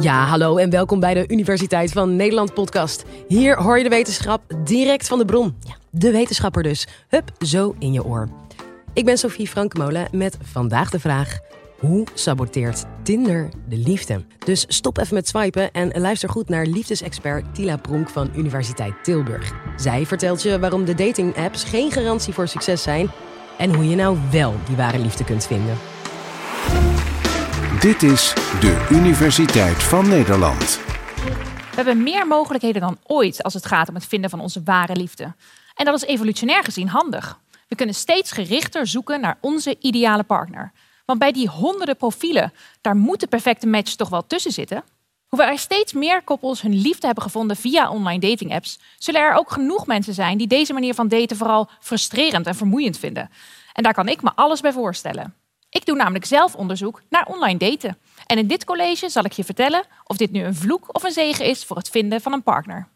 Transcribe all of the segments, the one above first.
Ja, hallo en welkom bij de Universiteit van Nederland podcast. Hier hoor je de wetenschap direct van de bron. Ja, de wetenschapper dus. Hup, zo in je oor. Ik ben Sophie Frankemolen met vandaag de vraag... Hoe saboteert Tinder de liefde? Dus stop even met swipen en luister goed naar liefdesexpert Tila Pronk van Universiteit Tilburg. Zij vertelt je waarom de dating-apps geen garantie voor succes zijn... en hoe je nou wel die ware liefde kunt vinden. Dit is de Universiteit van Nederland. We hebben meer mogelijkheden dan ooit als het gaat om het vinden van onze ware liefde. En dat is evolutionair gezien handig. We kunnen steeds gerichter zoeken naar onze ideale partner. Want bij die honderden profielen, daar moet de perfecte match toch wel tussen zitten. Hoewel er steeds meer koppels hun liefde hebben gevonden via online dating apps, zullen er ook genoeg mensen zijn die deze manier van daten vooral frustrerend en vermoeiend vinden. En daar kan ik me alles bij voorstellen. Ik doe namelijk zelf onderzoek naar online daten. En in dit college zal ik je vertellen of dit nu een vloek of een zegen is voor het vinden van een partner.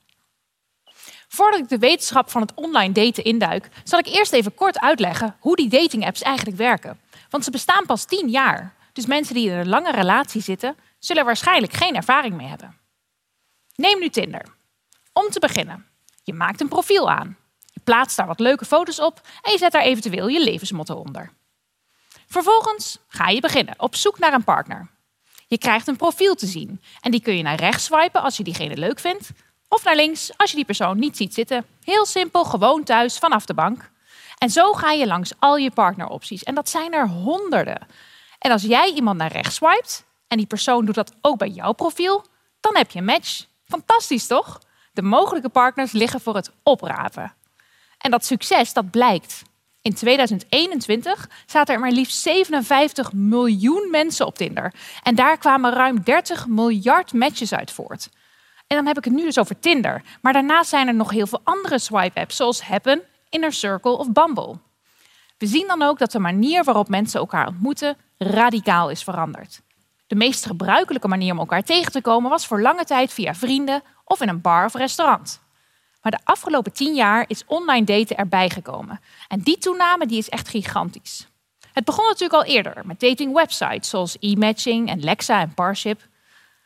Voordat ik de wetenschap van het online daten induik, zal ik eerst even kort uitleggen hoe die dating-apps eigenlijk werken. Want ze bestaan pas 10 jaar. Dus mensen die in een lange relatie zitten, zullen waarschijnlijk geen ervaring mee hebben. Neem nu Tinder. Om te beginnen, je maakt een profiel aan. Je plaatst daar wat leuke foto's op en je zet daar eventueel je levensmotto onder. Vervolgens ga je beginnen op zoek naar een partner. Je krijgt een profiel te zien en die kun je naar rechts swipen als je diegene leuk vindt, of naar links als je die persoon niet ziet zitten. Heel simpel, gewoon thuis vanaf de bank. En zo ga je langs al je partneropties. En dat zijn er honderden. En als jij iemand naar rechts swipet en die persoon doet dat ook bij jouw profiel, dan heb je een match. Fantastisch toch? De mogelijke partners liggen voor het oprapen. En dat succes, dat blijkt. In 2021 zaten er maar liefst 57 miljoen mensen op Tinder. En daar kwamen ruim 30 miljard matches uit voort. En dan heb ik het nu dus over Tinder. Maar daarnaast zijn er nog heel veel andere swipe-apps, zoals Happen, Inner Circle of Bumble. We zien dan ook dat de manier waarop mensen elkaar ontmoeten radicaal is veranderd. De meest gebruikelijke manier om elkaar tegen te komen was voor lange tijd via vrienden of in een bar of restaurant. Maar de afgelopen tien jaar is online daten erbij gekomen. En die toename die is echt gigantisch. Het begon natuurlijk al eerder met dating websites zoals e-matching en Lexa en Parship.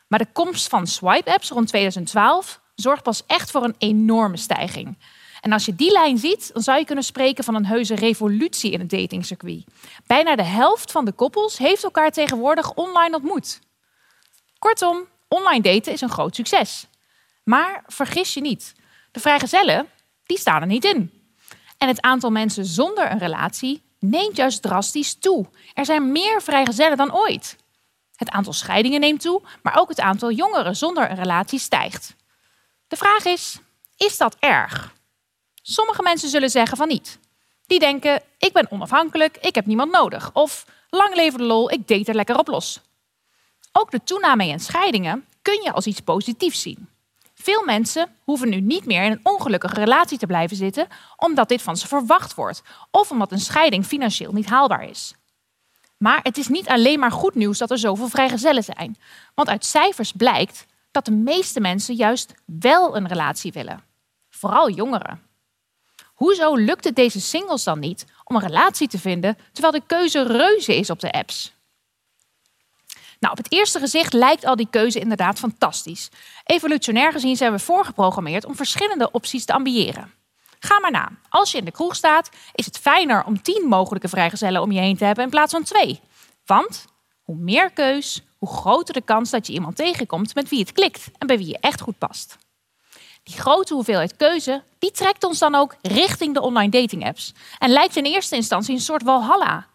Maar de komst van swipe-apps rond 2012 zorgt pas echt voor een enorme stijging. En als je die lijn ziet, dan zou je kunnen spreken van een heuse revolutie in het datingcircuit. Bijna de helft van de koppels heeft elkaar tegenwoordig online ontmoet. Kortom, online daten is een groot succes. Maar vergis je niet, de vrijgezellen, die staan er niet in. En het aantal mensen zonder een relatie neemt juist drastisch toe. Er zijn meer vrijgezellen dan ooit. Het aantal scheidingen neemt toe, maar ook het aantal jongeren zonder een relatie stijgt. De vraag is, is dat erg? Sommige mensen zullen zeggen van niet. Die denken, ik ben onafhankelijk, ik heb niemand nodig. Of, lang leven de lol, ik date er lekker op los. Ook de toename in scheidingen kun je als iets positiefs zien. Veel mensen hoeven nu niet meer in een ongelukkige relatie te blijven zitten omdat dit van ze verwacht wordt of omdat een scheiding financieel niet haalbaar is. Maar het is niet alleen maar goed nieuws dat er zoveel vrijgezellen zijn, want uit cijfers blijkt dat de meeste mensen juist wel een relatie willen, vooral jongeren. Hoezo lukt het deze singles dan niet om een relatie te vinden terwijl de keuze reuze is op de apps? Nou, op het eerste gezicht lijkt al die keuze inderdaad fantastisch. Evolutionair gezien zijn we voorgeprogrammeerd om verschillende opties te ambiëren. Ga maar na. Als je in de kroeg staat, is het fijner om tien mogelijke vrijgezellen om je heen te hebben in plaats van twee. Want hoe meer keus, hoe groter de kans dat je iemand tegenkomt met wie het klikt en bij wie je echt goed past. Die grote hoeveelheid keuze, die trekt ons dan ook richting de online dating apps. En lijkt in eerste instantie een soort walhalla.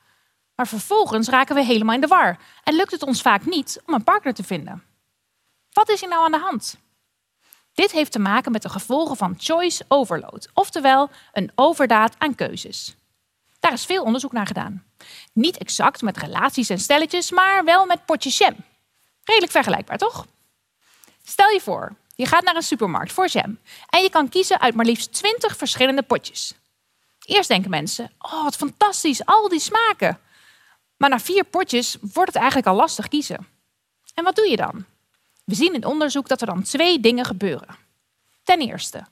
Maar vervolgens raken we helemaal in de war en lukt het ons vaak niet om een partner te vinden. Wat is hier nou aan de hand? Dit heeft te maken met de gevolgen van choice overload, oftewel een overdaad aan keuzes. Daar is veel onderzoek naar gedaan. Niet exact met relaties en stelletjes, maar wel met potjes jam. Redelijk vergelijkbaar, toch? Stel je voor, je gaat naar een supermarkt voor jam en je kan kiezen uit maar liefst 20 verschillende potjes. Eerst denken mensen: oh, wat fantastisch, al die smaken. Maar na vier potjes wordt het eigenlijk al lastig kiezen. En wat doe je dan? We zien in onderzoek dat er dan twee dingen gebeuren. Ten eerste,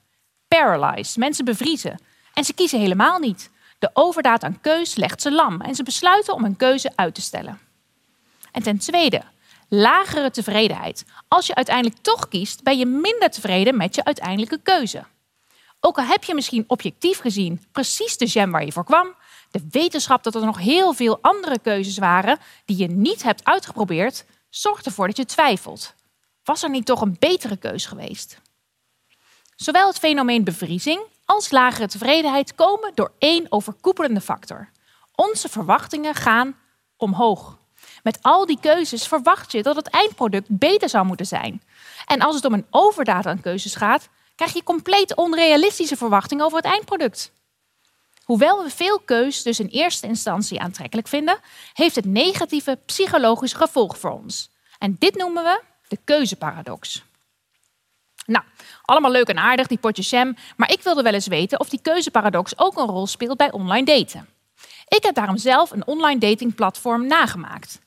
paralyzed. Mensen bevriezen. En ze kiezen helemaal niet. De overdaad aan keus legt ze lam en ze besluiten om hun keuze uit te stellen. En ten tweede, lagere tevredenheid. Als je uiteindelijk toch kiest, ben je minder tevreden met je uiteindelijke keuze. Ook al heb je misschien objectief gezien precies de jam waar je voor kwam, de wetenschap dat er nog heel veel andere keuzes waren die je niet hebt uitgeprobeerd, zorgt ervoor dat je twijfelt. Was er niet toch een betere keus geweest? Zowel het fenomeen bevriezing als lagere tevredenheid komen door één overkoepelende factor. Onze verwachtingen gaan omhoog. Met al die keuzes verwacht je dat het eindproduct beter zou moeten zijn. En als het om een overdaad aan keuzes gaat, krijg je compleet onrealistische verwachtingen over het eindproduct. Hoewel we veel keus dus in eerste instantie aantrekkelijk vinden, heeft het negatieve psychologische gevolg voor ons. En dit noemen we de keuzeparadox. Nou, allemaal leuk en aardig, die potje jam, maar ik wilde wel eens weten of die keuzeparadox ook een rol speelt bij online daten. Ik heb daarom zelf een online datingplatform nagemaakt.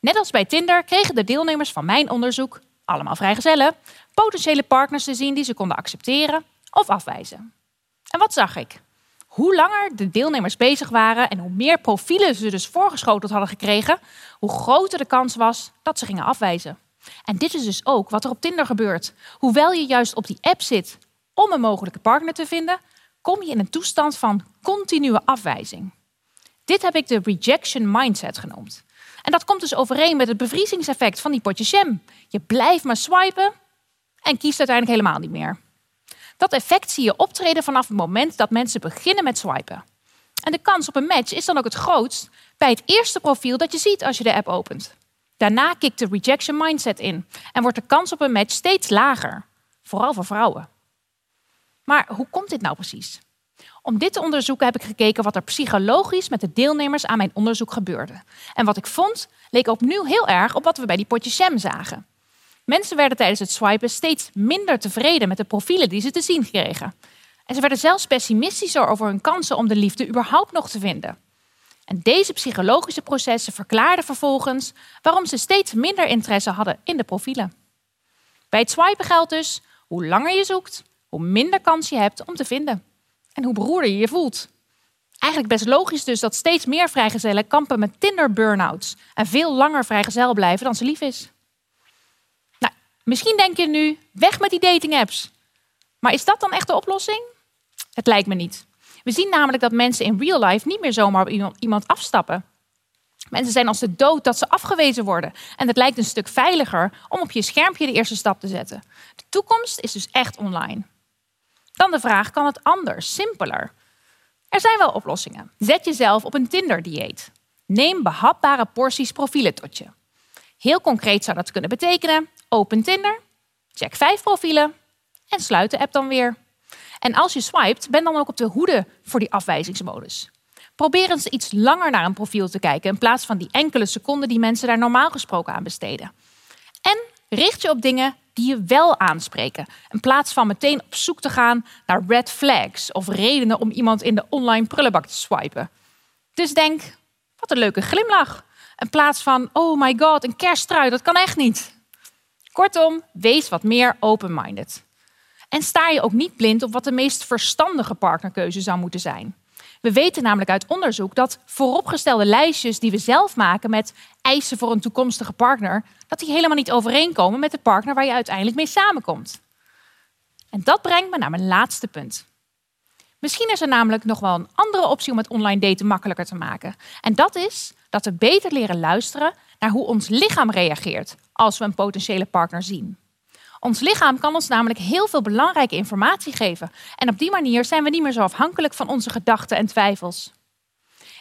Net als bij Tinder kregen de deelnemers van mijn onderzoek, allemaal vrijgezellen, potentiële partners te zien die ze konden accepteren of afwijzen. En wat zag ik? Hoe langer de deelnemers bezig waren en hoe meer profielen ze dus voorgeschoteld hadden gekregen, hoe groter de kans was dat ze gingen afwijzen. En dit is dus ook wat er op Tinder gebeurt. Hoewel je juist op die app zit om een mogelijke partner te vinden, kom je in een toestand van continue afwijzing. Dit heb ik de rejection mindset genoemd. En dat komt dus overeen met het bevriesingseffect van die potje jam. Je blijft maar swipen en kiest uiteindelijk helemaal niet meer. Dat effect zie je optreden vanaf het moment dat mensen beginnen met swipen. En de kans op een match is dan ook het grootst bij het eerste profiel dat je ziet als je de app opent. Daarna kikt de rejection mindset in en wordt de kans op een match steeds lager, vooral voor vrouwen. Maar hoe komt dit nou precies? Om dit te onderzoeken heb ik gekeken wat er psychologisch met de deelnemers aan mijn onderzoek gebeurde. En wat ik vond leek opnieuw heel erg op wat we bij die potje Sam zagen. Mensen werden tijdens het swipen steeds minder tevreden met de profielen die ze te zien kregen. En ze werden zelfs pessimistischer over hun kansen om de liefde überhaupt nog te vinden. En deze psychologische processen verklaarden vervolgens waarom ze steeds minder interesse hadden in de profielen. Bij het swipen geldt dus: hoe langer je zoekt, hoe minder kans je hebt om te vinden. En hoe beroerder je je voelt. Eigenlijk best logisch dus dat steeds meer vrijgezellen kampen met Tinder-burnouts en veel langer vrijgezel blijven dan ze lief is. Misschien denk je nu, weg met die dating-apps. Maar is dat dan echt de oplossing? Het lijkt me niet. We zien namelijk dat mensen in real life niet meer zomaar op iemand afstappen. Mensen zijn als de dood dat ze afgewezen worden. En het lijkt een stuk veiliger om op je schermpje de eerste stap te zetten. De toekomst is dus echt online. Dan de vraag, kan het anders, simpeler? Er zijn wel oplossingen. Zet jezelf op een Tinder-dieet. Neem behapbare porties profielen tot je. Heel concreet zou dat kunnen betekenen: open Tinder, check vijf profielen en sluit de app dan weer. En als je swipet, ben dan ook op de hoede voor die afwijzingsmodus. Probeer eens iets langer naar een profiel te kijken in plaats van die enkele seconden die mensen daar normaal gesproken aan besteden. En richt je op dingen die je wel aanspreken, in plaats van meteen op zoek te gaan naar red flags of redenen om iemand in de online prullenbak te swipen. Dus denk, wat een leuke glimlach. In plaats van, oh my god, een kersttrui, dat kan echt niet. Kortom, wees wat meer open-minded. En sta je ook niet blind op wat de meest verstandige partnerkeuze zou moeten zijn. We weten namelijk uit onderzoek dat vooropgestelde lijstjes die we zelf maken met eisen voor een toekomstige partner, dat die helemaal niet overeenkomen met de partner waar je uiteindelijk mee samenkomt. En dat brengt me naar mijn laatste punt. Misschien is er namelijk nog wel een andere optie om het online daten makkelijker te maken. En dat is dat we beter leren luisteren naar hoe ons lichaam reageert als we een potentiële partner zien. Ons lichaam kan ons namelijk heel veel belangrijke informatie geven. En op die manier zijn we niet meer zo afhankelijk van onze gedachten en twijfels.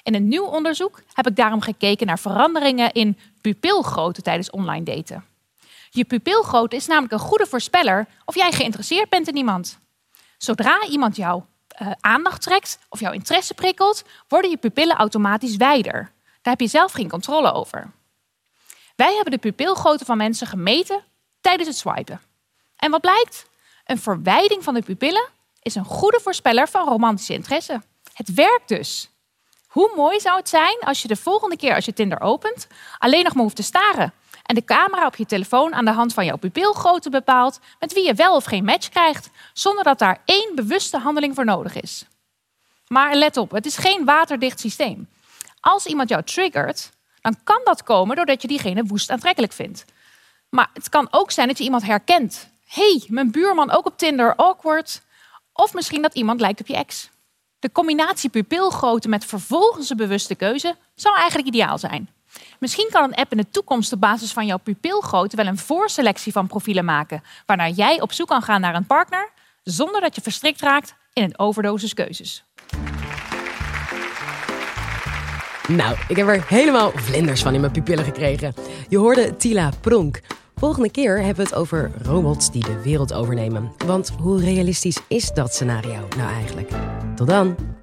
In een nieuw onderzoek heb ik daarom gekeken naar veranderingen in pupilgrootte tijdens online daten. Je pupilgrootte is namelijk een goede voorspeller of jij geïnteresseerd bent in iemand. Zodra iemand jouw uh, aandacht trekt of jouw interesse prikkelt, worden je pupillen automatisch wijder. Daar heb je zelf geen controle over. Wij hebben de pupilgrootte van mensen gemeten tijdens het swipen. En wat blijkt? Een verwijding van de pupillen is een goede voorspeller van romantische interesse. Het werkt dus. Hoe mooi zou het zijn als je de volgende keer als je Tinder opent alleen nog maar hoeft te staren en de camera op je telefoon aan de hand van jouw pupilgrootte bepaalt met wie je wel of geen match krijgt, zonder dat daar één bewuste handeling voor nodig is. Maar let op, het is geen waterdicht systeem. Als iemand jou triggert, dan kan dat komen doordat je diegene woest aantrekkelijk vindt. Maar het kan ook zijn dat je iemand herkent. hey, mijn buurman ook op Tinder, awkward. Of misschien dat iemand lijkt op je ex. De combinatie pupilgrootte met vervolgens een bewuste keuze zou eigenlijk ideaal zijn. Misschien kan een app in de toekomst op basis van jouw pupilgrootte wel een voorselectie van profielen maken, waarna jij op zoek kan gaan naar een partner zonder dat je verstrikt raakt in een overdosis keuzes. Nou, ik heb er helemaal vlinders van in mijn pupillen gekregen. Je hoorde Tila Pronk. Volgende keer hebben we het over robots die de wereld overnemen. Want hoe realistisch is dat scenario nou eigenlijk? Tot dan!